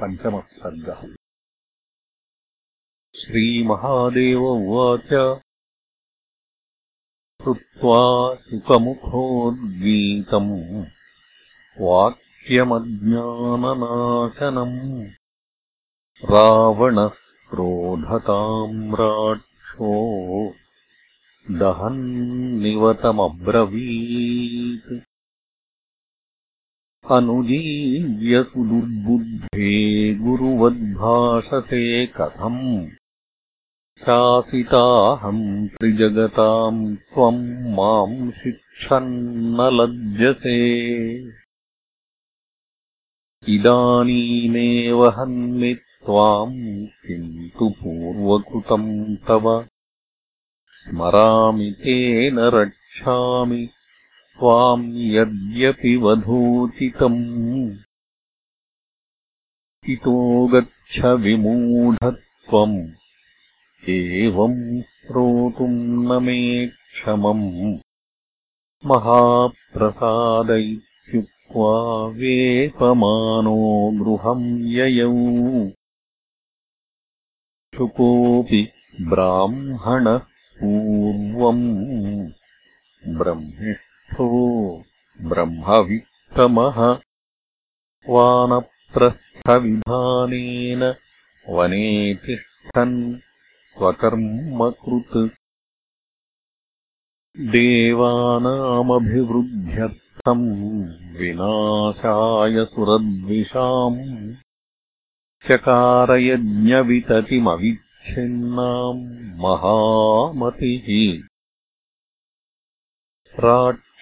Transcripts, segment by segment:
पञ्चमः सर्गः श्रीमहादेव उवाच श्रुत्वा सुखमुखोद्गीतम् वाक्यमज्ञाननाशनम् रावणः क्रोधताम्राक्षो दहन्निवतमब्रवीत् अनुजीव्यसुदुर्बुद्धे गुरुवद्भाषते कथम् शासिताहम् त्रिजगताम् त्वम् माम् शिक्षन्न लज्जसे इदानीमेव हन्मि त्वाम् किन्तु पूर्वकृतम् तव। स्मरामि तेन रक्षामि त्वाम् यद्यपि वधूचितम् इतो गच्छ विमूढत्वम् एवम् श्रोतुम् न मे क्षमम्। महाप्रसाद इत्युक्त्वा वेपमानो गृहम् ययौ। शुकोऽपि ब्राह्मणः पूर्वम् ब्रह्मवित्तमः वानप्रस्थविधानेन वने तिष्ठन् स्वकर्मकृत् देवानामभिवृद्ध्यर्थम् विनाशाय सुरद्विषाम् चकारयज्ञविततिमविच्छिन्नाम् महामतिः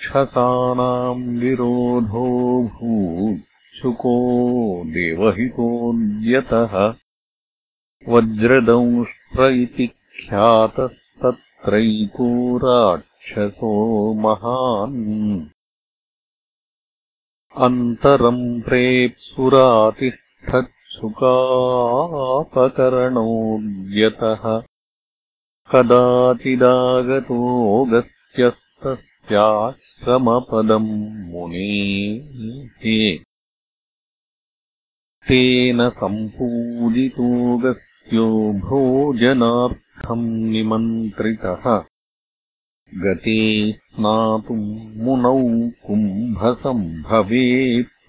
राक्षसानाम् विरोधोऽभूत् शुको देवहितोऽद्यतः वज्रदंष्ट्र इति ख्यातस्तत्रैको राक्षसो महान्। अन्तरम् प्रेप्सुरातिष्ठत्सुकापकरणोऽद्यतः कदाचिदागतोऽगस्त्यस्तः स्याश्रमपदम् मुनेः तेन सम्पूजितोऽगस्त्यो भोजनार्थम् निमन्त्रितः। गते स्नातुम् मुनौ कुम्भसम्भवे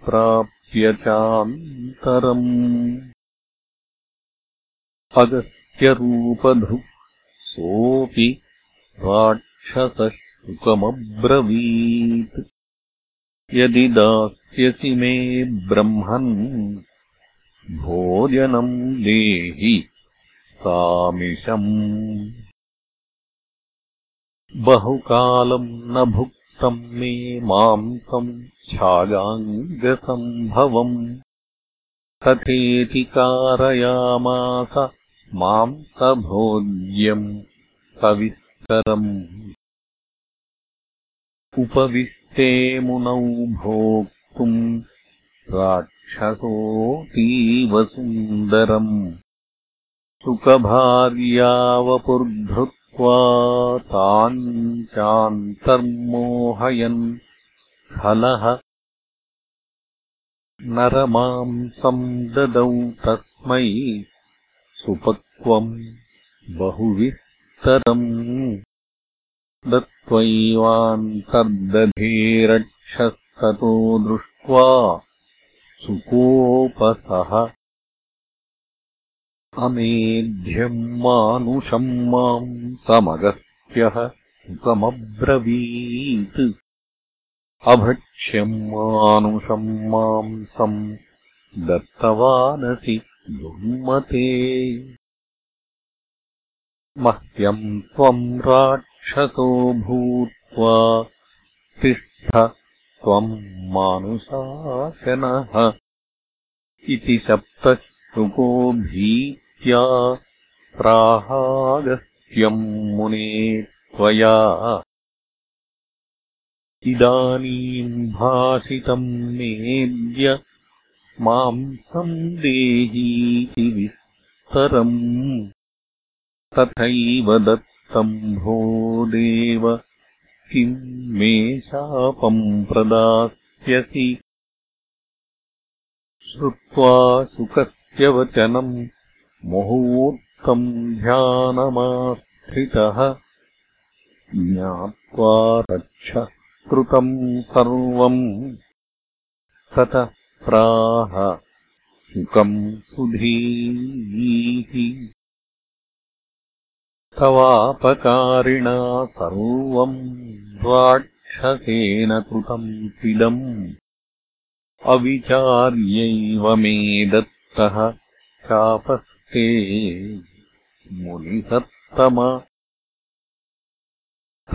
प्राप्य चान्तरम् अगस्त्यरूपधुः सोऽपि राक्षसः सुखमब्रवीत्। यदि दास्यसि मे ब्रह्मन् भोजनम् देहि सामिषम्। बहुकालम् न भुक्तम् मे मांसम् छागाङ्गसम्भवम् तथेति कारयामास मांसभोज्यम् सविस्तरम् उपविष्टे मुनौ भोक्तुम् राक्षसोऽतीव सुन्दरम् सुखभार्यावपुर्धृत्वा ताम् चान्तर्मोहयन् खलः नरमांसम् ददौ तस्मै सुपक्वम् बहुविस्तरम् दत्त्वैवान्तर्दधे रक्षस्ततो दृष्ट्वा सुकोपसः अमेध्यम् मानुषम् माम् समगस्त्यः सुखमब्रवीत् अभक्ष्यम् मानुषम् मांसम् दत्तवानसि दुर्मते। मह्यम् त्वम् राट् क्षसो भूत्वा तिष्ठ त्वम् मानुषाशनः इति सप्तश्रुको भीत्या प्राहागस्त्यम् मुने त्वया। इदानीम् भाषितम् मेद्य माम् सन्देहीति विस्तरम्। तथैव दत् सम्भो देव किम् मे शापम् प्रदास्यसि। श्रुत्वा शुकस्य वचनम् मुहूर्तम् ध्यानमास्थितः। ज्ञात्वा रक्ष कृतम् सर्वम् ततः प्राह शुकम् सुधीः तवापकारिणा सर्वम् राक्षसेन कृतम् पिदम् अविचार्यैव मे दत्तः शापस्ते मुनिसत्तम।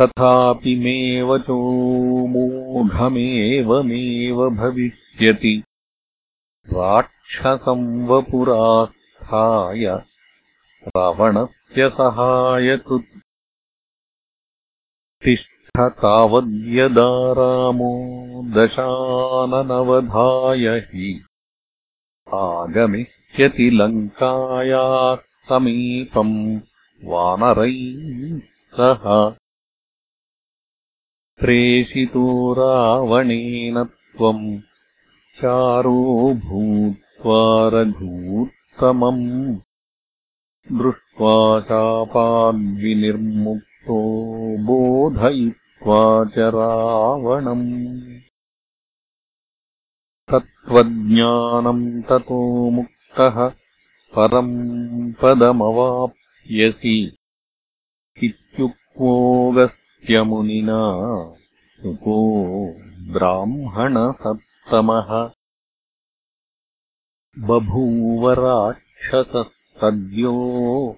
तथापि मे वचो मूढमेवमेव भविष्यति। राक्षसम् वपुरास्थाय रावणस्य सहायकृत् तिष्ठ तावद्यदा रामो दशाननवधाय हि आगमिष्यति लङ्कायाः समीपम् वानरैः सह। प्रेषितो रावणेन त्वम् चारो भूत्वा रघूत्तमम् दृष्ट्वा शापाद्विनिर्मुक्तो बोधयित्वा च रावणम्। तत्त्वज्ञानम् ततो मुक्तः परम् पदमवाप्स्यसि इत्युक्त्वोऽगस्त्यमुनिना सुको ब्राह्मणसत्तमः। बभूव राक्षसः सद्यो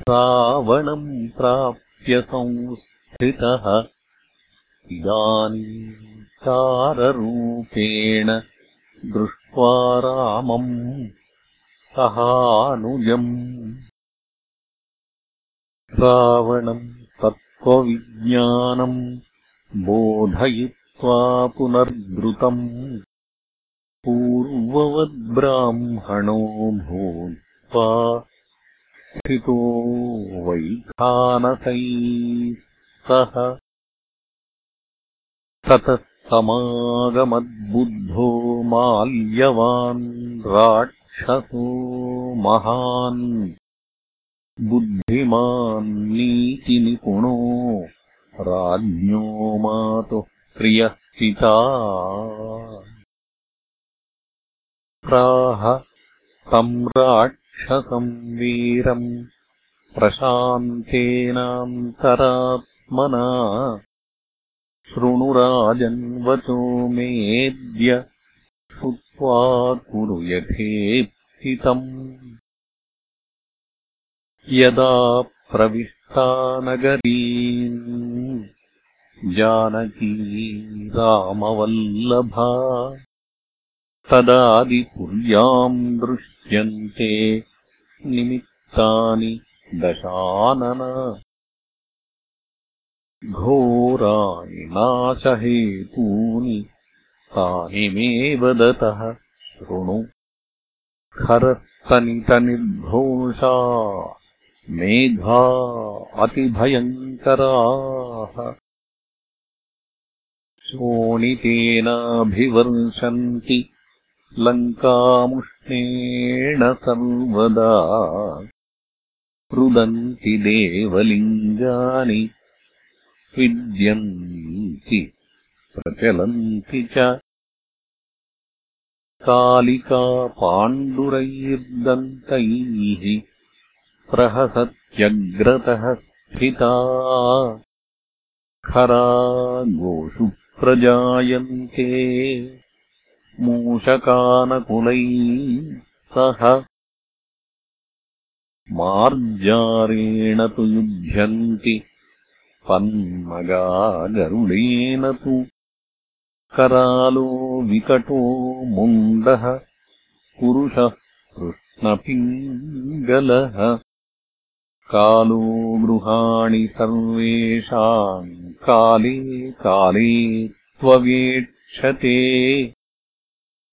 रावणम् प्राप्य संस्थितः। इदानीम् चाररूपेण दृष्ट्वा रामम् सहानुजम्। रावणम् तत्त्वविज्ञानम् बोधयित्वा पुनर्द्रुतम्। पूर्ववद्ब्राह्मणो भूत् स्थितो वैखानसैः सह ततः समागमद्बुद्धो माल्यवान् राक्षसो महान् बुद्धिमान् नीतिनिपुणो राज्ञो मातुः प्रियः पिता। प्राह तम् वीरम् प्रशान्तेनान्तरात्मना। शृणुराजन्वचो मेद्य श्रुत्वा कुरु यथेप्सितम्। यदा प्रविष्टा नगरीम् जानकी रामवल्लभा। तदादिपुर्याम् दृश्यन्ते निमित्तानि दशानन। घोराणि नाशहेतूनि तानि मे वदतः शृणु। खरस्तनितनिर्घोषा मेघा अतिभयङ्कराः। शोणितेनाभिवर्षन्ति लङ्कामुष्णेण सर्वदा रुदन्ति देवलिङ्गानि विद्यन्ति प्रचलन्ति च कालिका पाण्डुरैर्दन्तैः प्रहसत्यग्रतः स्थिता। खरा गोषु प्रजायन्ते मूषकानकुलैः सह मार्जारेण तु युध्यन्ति पन्मगागरुडेन तु करालो विकटो मुण्डः पुरुषः कृष्णपिङ्गलः। कालो गृहाणि सर्वेषाम् काले काले त्ववेक्षते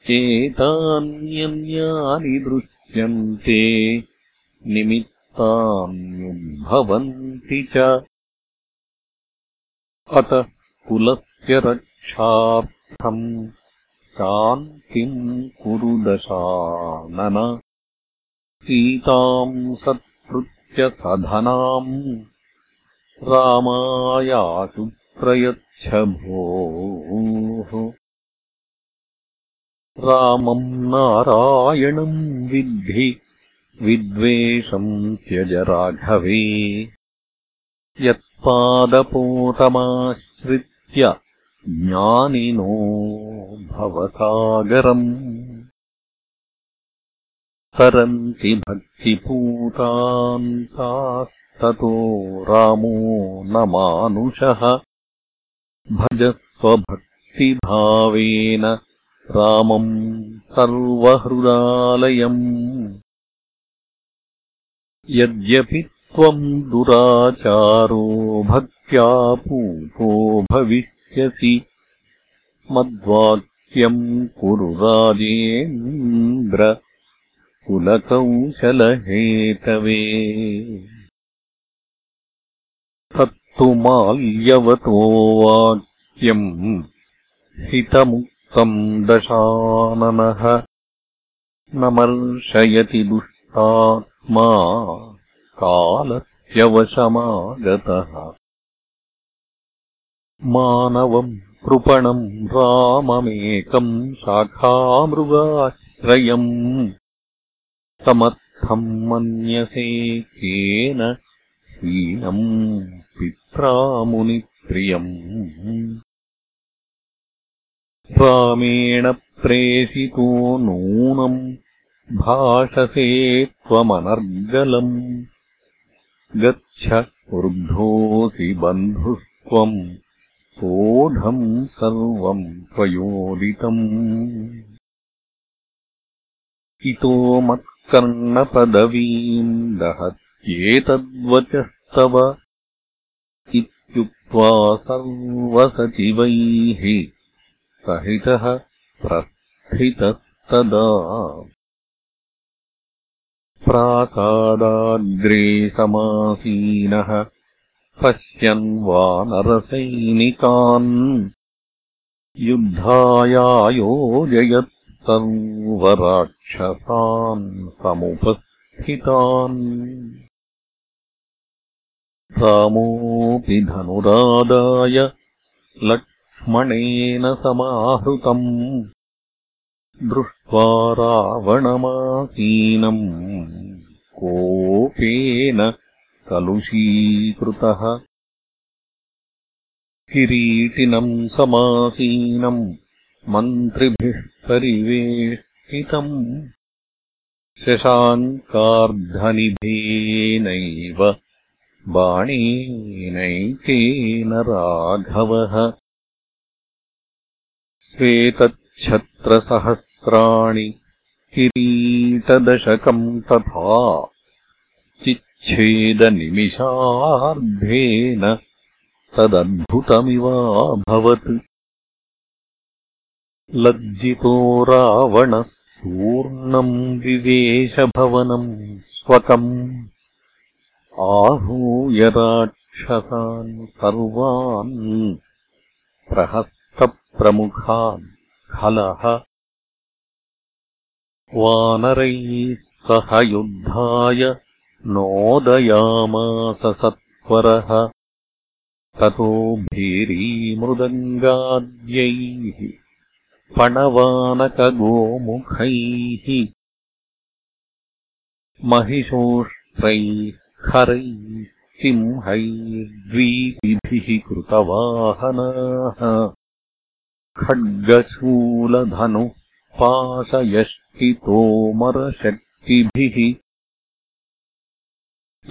एतान्यन्यानि दृश्यन्ते निमित्तान्युद्भवन्ति च। अतः कुलस्य रक्षार्थम् शान्तिम् कुरु दशानन। सीताम् सत्कृत्य सधनाम् रामायासु प्रयच्छ भोः रामम् नारायणम् विद्धि विद्वेषम् त्यज राघवे। यत्पादपोतमाश्रित्य ज्ञानिनो भवसागरम्। तरन्ति भक्तिपूतान्तास्ततो रामो न मानुषः। भजस्वभक्तिभावेन रामम् सर्वहृदालयम्। यद्यपि त्वम् दुराचारो भक्त्या पूतो भविष्यसि। मद्वाक्यम् कुरु राजेन्द्र कुलकौशलहेतवे। तत्तु माल्यवतो वाक्यम् हितमुक्तम् दशाननः न मर्शयति दुष्टात्मा कालस्यवशमागतः मानवम् कृपणम् राममेकम् शाखामृगाश्रयम्। समर्थम् मन्यसे केन हीनम् पित्रामुनिप्रियम् रामेण प्रेषितो नूनम् भाषसे त्वमनर्गलम्। गच्छ वृद्धोऽसि बन्धुस्त्वम् सोढम् सर्वम् त्वयोदितम् इतो मत्कर्णपदवीम् दहत्येतद्वचस्तव। इत्युक्त्वा सर्वसचिवैः सहितः प्रस्थितस्तदा। प्रासादाग्रे समासीनः पश्यन् वानरसैनिकान् युद्धायायोजयत् सर्वराक्षसान् समुपस्थितान्। रामोऽपि धनुरादाय लक्ष्मणेन समाहृतम्। दृष्ट्वा रावणमासीनम्। कोपेन कलुषीकृतः। किरीटिनम् समासीनम्। मन्त्रिभिः परिवेष्टितम्। शशाङ्कार्धनिभेनैव बाणेनैकेन राघवः श्वेतच्छत्रसहस्र णि किरीटदशकम् तथा चिच्छेदनिमिषार्धेन तदद्भुतमिवाभवत्। लज्जितो रावणः सूर्णम् विवेशभवनम् स्वकम्। आहूय राक्षसान् सर्वान् प्रहस्तप्रमुखान् खलः। वानरैः सह युद्धाय नोदयामास सत्वरः। ततो भीरीमृदङ्गाद्यैः पणवानकगोमुखैः। महिषोष्ट्रैः खरैः सिंहैर्द्वीपिभिः कृतवाहनाः खड्गशूलधनुः पाशयष्टितोमरशक्तिभिः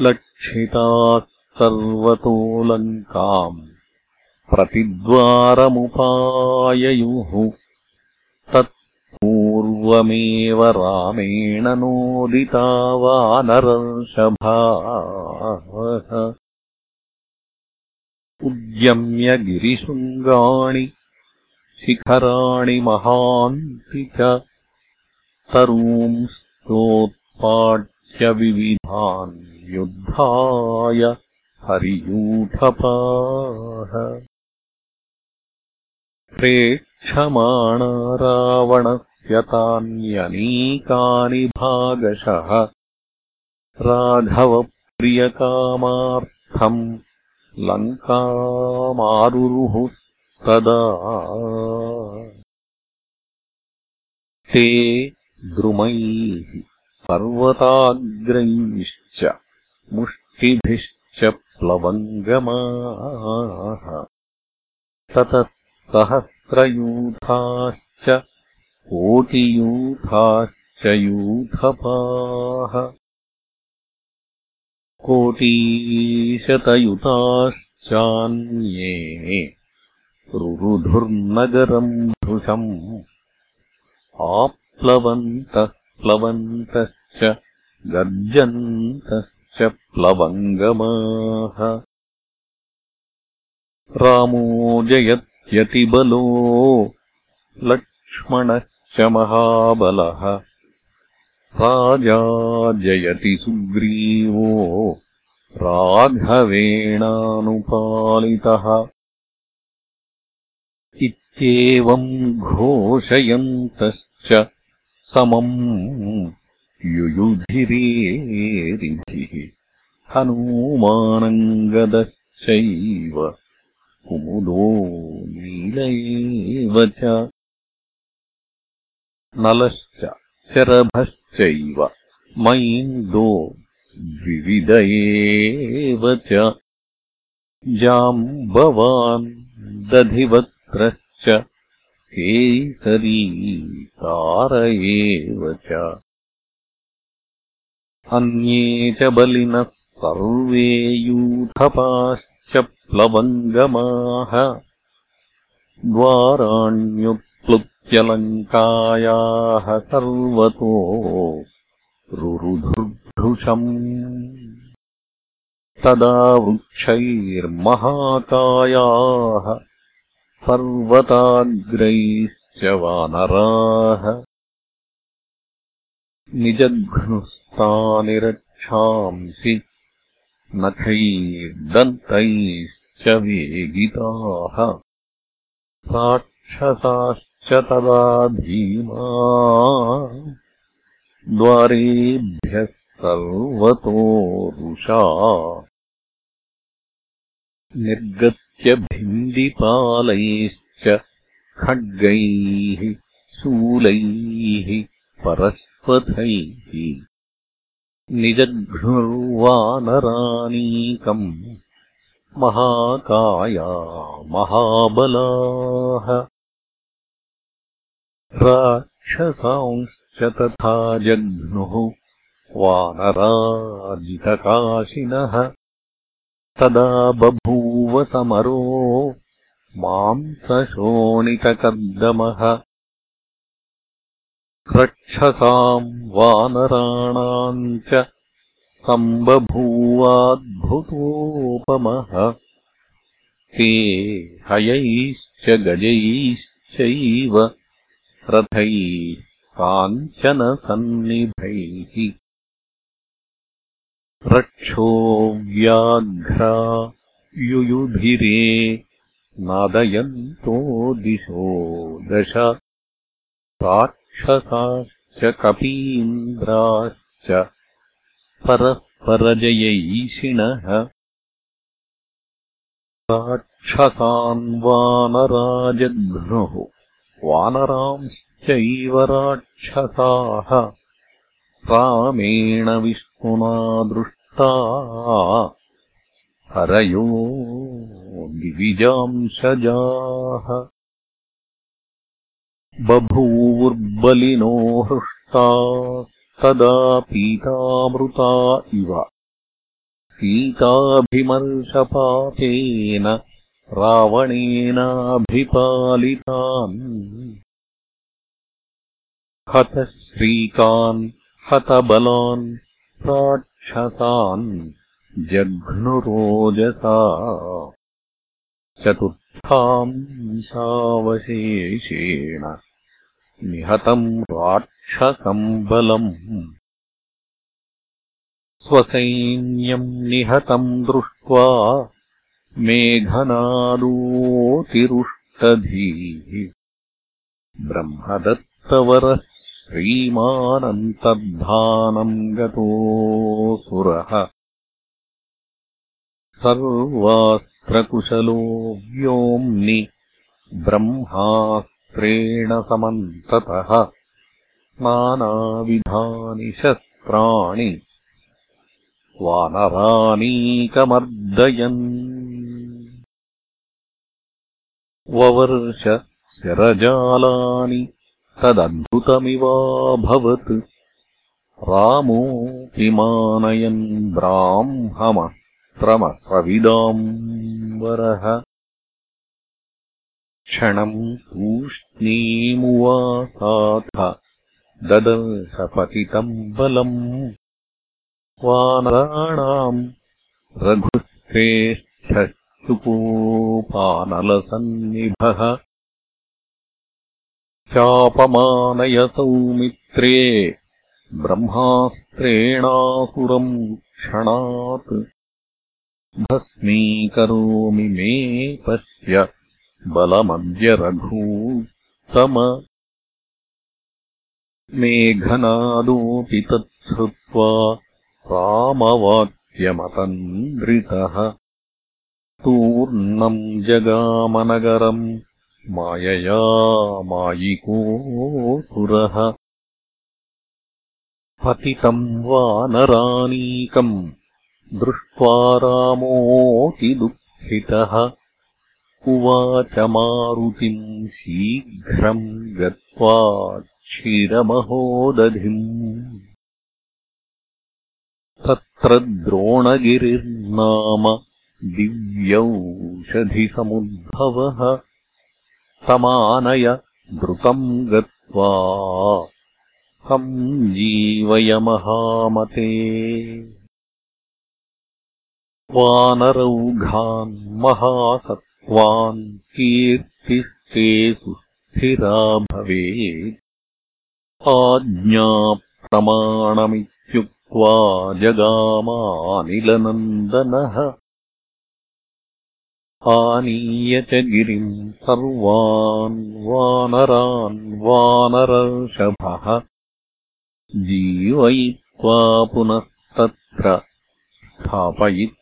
लक्षिताः सर्वतोलङ्काम् प्रतिद्वारमुपाययुः तत्पूर्वमेव रामेण नोदिता वानरर्षभाः उद्यम्य गिरिशृङ्गाणि शिखराणि महान्ति च तरूंस्तोत्पाट्यविविधान् युद्धाय हरियूथपाः प्रेक्षमाणा रावणस्य तान्यनीकानि भागशः। राघवप्रियकामार्थम् लङ्कामारुरुः तदा ते द्रुमैः पर्वताग्रैश्च मुष्टिभिश्च प्लवङ्गमाः ततः सहस्रयूथाश्च कोटियूथाश्च यूथपाः कोटीशतयुताश्चान्ये रुरुधुर्नगरम् भृशम् आप्लवन्तः प्लवन्तश्च गर्जन्तश्च प्लवङ्गमाः। रामो जयत्यतिबलो लक्ष्मणश्च महाबलः। राजा जयति सुग्रीवो राघवेणानुपालितः इत्येवम् घोषयन्तश्च समम् युयुधिरेरिभिः हनूमानङ्गदश्चैव कुमुदो नील एव च नलश्च शरभश्चैव मैन्दो द्विविद एव च जाम्बवान् दधिवक्त्रश्च केसरी तार एव च। अन्ये च बलिनः सर्वे यूथपाश्च प्लवङ्गमाः द्वाराण्युत्प्लुत्यलङ्कायाः सर्वतो रुरुधुर्धृशम् तदा वृक्षैर्महाकायाः पर्वताग्रैश्च वानराः निजघ्नुस्तानि रक्षांसि नखैर्दन्तैश्च वेगिताः राक्षसाश्च तदा भीमा द्वारेभ्यः सर्वतो रुषा निर्गत्य भिण्डिपालैश्च खड्गैः शूलैः परस्पथैः। निजघ्नुर्वानरानीकम् महाकाया महाबलाः। राक्षसांश्च तथा जघ्नुः वानराजितकाशिनः। तदा बभूव समरो मांसशोणितकर्दमः रक्षसाम् वानराणाम् च सम्बभूवाद्भुतोपमः। ते हयैश्च गजैश्चैव रथैः काञ्चनसन्निभैः रक्षो व्याघ्रा युयुधिरे नादयन्तो दिशो दश राक्षसाश्च कपीन्द्राश्च परस्परजयैषिणः राक्षसान् वानराजघ्नुः वानरांश्चैव राक्षसाः रामेण विष्णुना दृष्टा हरयो दिविजांशजाः बभूवुर्बलिनो हृष्टा तदा पीतामृता इव। सीताभिमर्शपातेन रावणेनाभिपालितान्। हतश्रीकान् हतबलान् राक्षसान् जघ्नुरोजसा। चतुर्थांशावशेषेण निहतम् राक्षसम् बलम्। स्वसैन्यम् निहतम् दृष्ट्वा मेघनादोतिरुष्टुभम् युक्तधीः ब्रह्मदत्तवरः श्रीमानन्तर्धानम् गतोऽसुरः सर्वास्त्रकुशलो व्योम्नि ब्रह्मास्त्रेण समन्ततः नानाविधानि शस्त्राणि वानरानीकमर्दयन्। ववर्ष शरजालानि तदद्भुतमिवाभवत्। रामोऽपि मानयन् ब्राह्ममस्त्रमस्रविदाम्बरः क्षणम् तूष्णीमुवासाथ। ददर्शपतितम् बलम् वानराणाम् रघुश्रेष्ठुकोपानलसन्निभः चापमानय सौमित्रे ब्रह्मास्त्रेणासुरम् क्षणात् भस्मीकरोमि मे पश्य बलमद्य रघूत्तम। मेघनादोऽपि तच्छ्रुत्वा रामवाक्यमतन्द्रितः। तूर्णम् जगामनगरम् मायया मायिकोऽसुरः। पतितम् वानरानीकम् दृष्ट्वा रामोऽतिदुःखितः उवाच मारुतिम् शीघ्रम् गत्वा क्षीरमहोदधिम्। तत्र द्रोणगिरिर्नाम दिव्यौषधिसमुद्भवः। तमानय द्रुतम् गत्वा सञ्जीवयमहामते वानरौघान् महासत्त्वान् कीर्तिस्ते सुस्थिरा भवेत्। आज्ञाप्रमाणमित्युक्त्वा जगामानिलनन्दनः। आनीय च गिरिम् सर्वान् वानरान् वानरर्षभः जीवयित्वा पुनस्तत्र स्थापयित्वा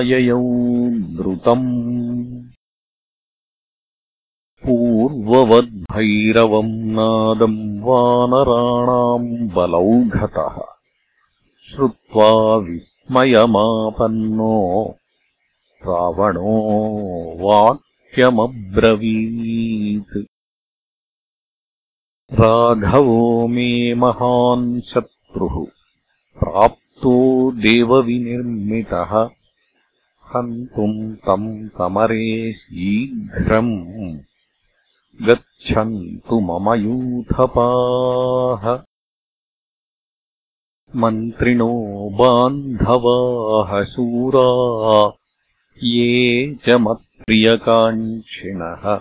ययौ द्रुतम् पूर्ववद्भैरवम् नादम् वानराणाम् बलौघतः। श्रुत्वा विस्मयमापन्नो रावणो वाक्यमब्रवीत्। राघवो मे महान् शत्रुः प्राप्तो देवविनिर्मितः हन्तुम् तम् समरे शीघ्रम् गच्छन्तु मम यूथपाः। मन्त्रिणो बान्धवाः शूरा ये च मत्प्रियकाङ्क्षिणः।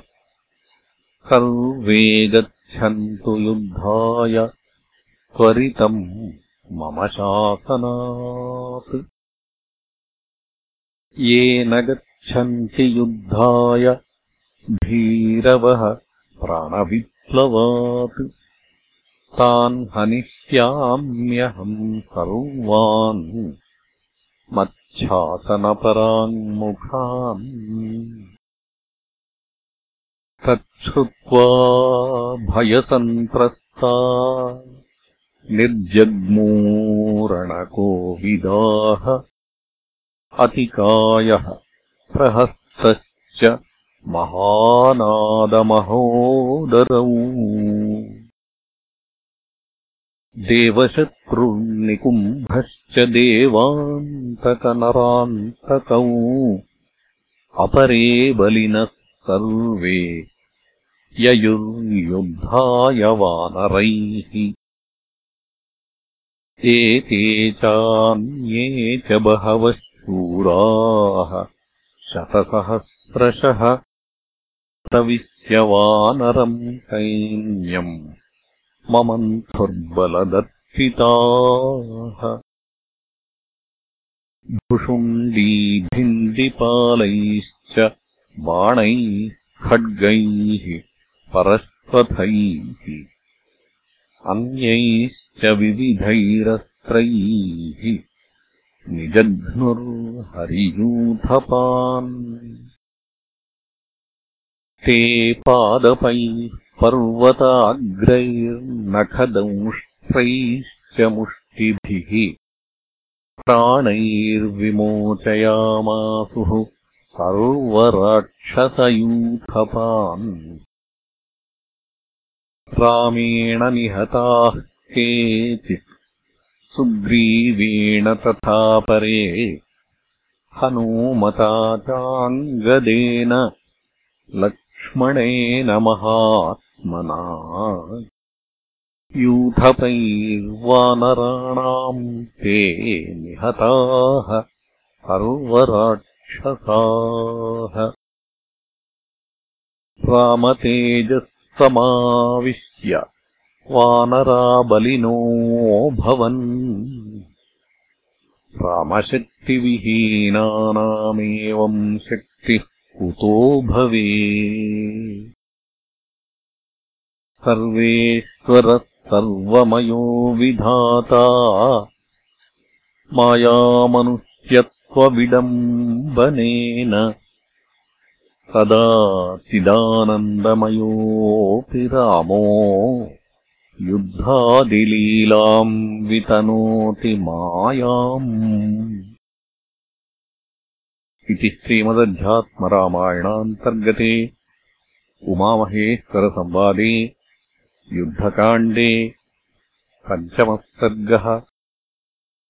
सर्वे गच्छन्तु युद्धाय त्वरितम् मम शासनात् ये न गच्छन्ति युद्धाय भीरवः प्राणविप्लवात्। तान् हनिष्याम्यहम् सर्वान् मच्छासनपराङ्मुखान्। तच्छ्रुत्वा भयसन्त्रस्ता निर्जग्मूरणकोविदाः अतिकायः प्रहस्तश्च महानादमहोदरौ। देवशत्रुर्निकुम्भश्च देवान्तकनरान्तकौ। अपरे बलिनः सर्वे ययुर्युद्धाय वानरैः। एते चान्ये च बहवः शूराः शतसहस्रशः प्रविश्यवानरम् सैन्यम् ममन्थुर्बलदर्पिताः भुषुण्डीभिण्डिपालैश्च बाणैः खड्गैः परश्वथैः अन्यैश्च विविधैरस्त्रैः निजघ्नुर्हरियूथपान् ते पादपैः पर्वताग्रैर्नखदंष्ट्रैश्च मुष्टिभिः प्राणैर्विमोचयामासुः सर्वराक्षसयूथपान्। रामेण निहताः केचित् सुग्रीवेण तथा परे हनूमता चाङ्गदेन लक्ष्मणेन महात्मना। यूथपैर्वानराणाम् ते निहताः सर्वराक्षसाः रामतेजःसमाविश्य वानराबलिनोऽभवन् रामशक्तिविहीनानामेवम् शक्तिः कुतो भवे सर्वेश्वरः सर्वमयो विधाता। मायामनुष्यत्वविडम्बनेन। सदा चिदानन्दमयोऽपि रामो युद्धादिलीलाम् वितनोति मायाम्। इति श्रीमदध्यात्मरामायणान्तर्गते उमामहेश्वरसंवादे युद्धकाण्डे पञ्चमः सर्गः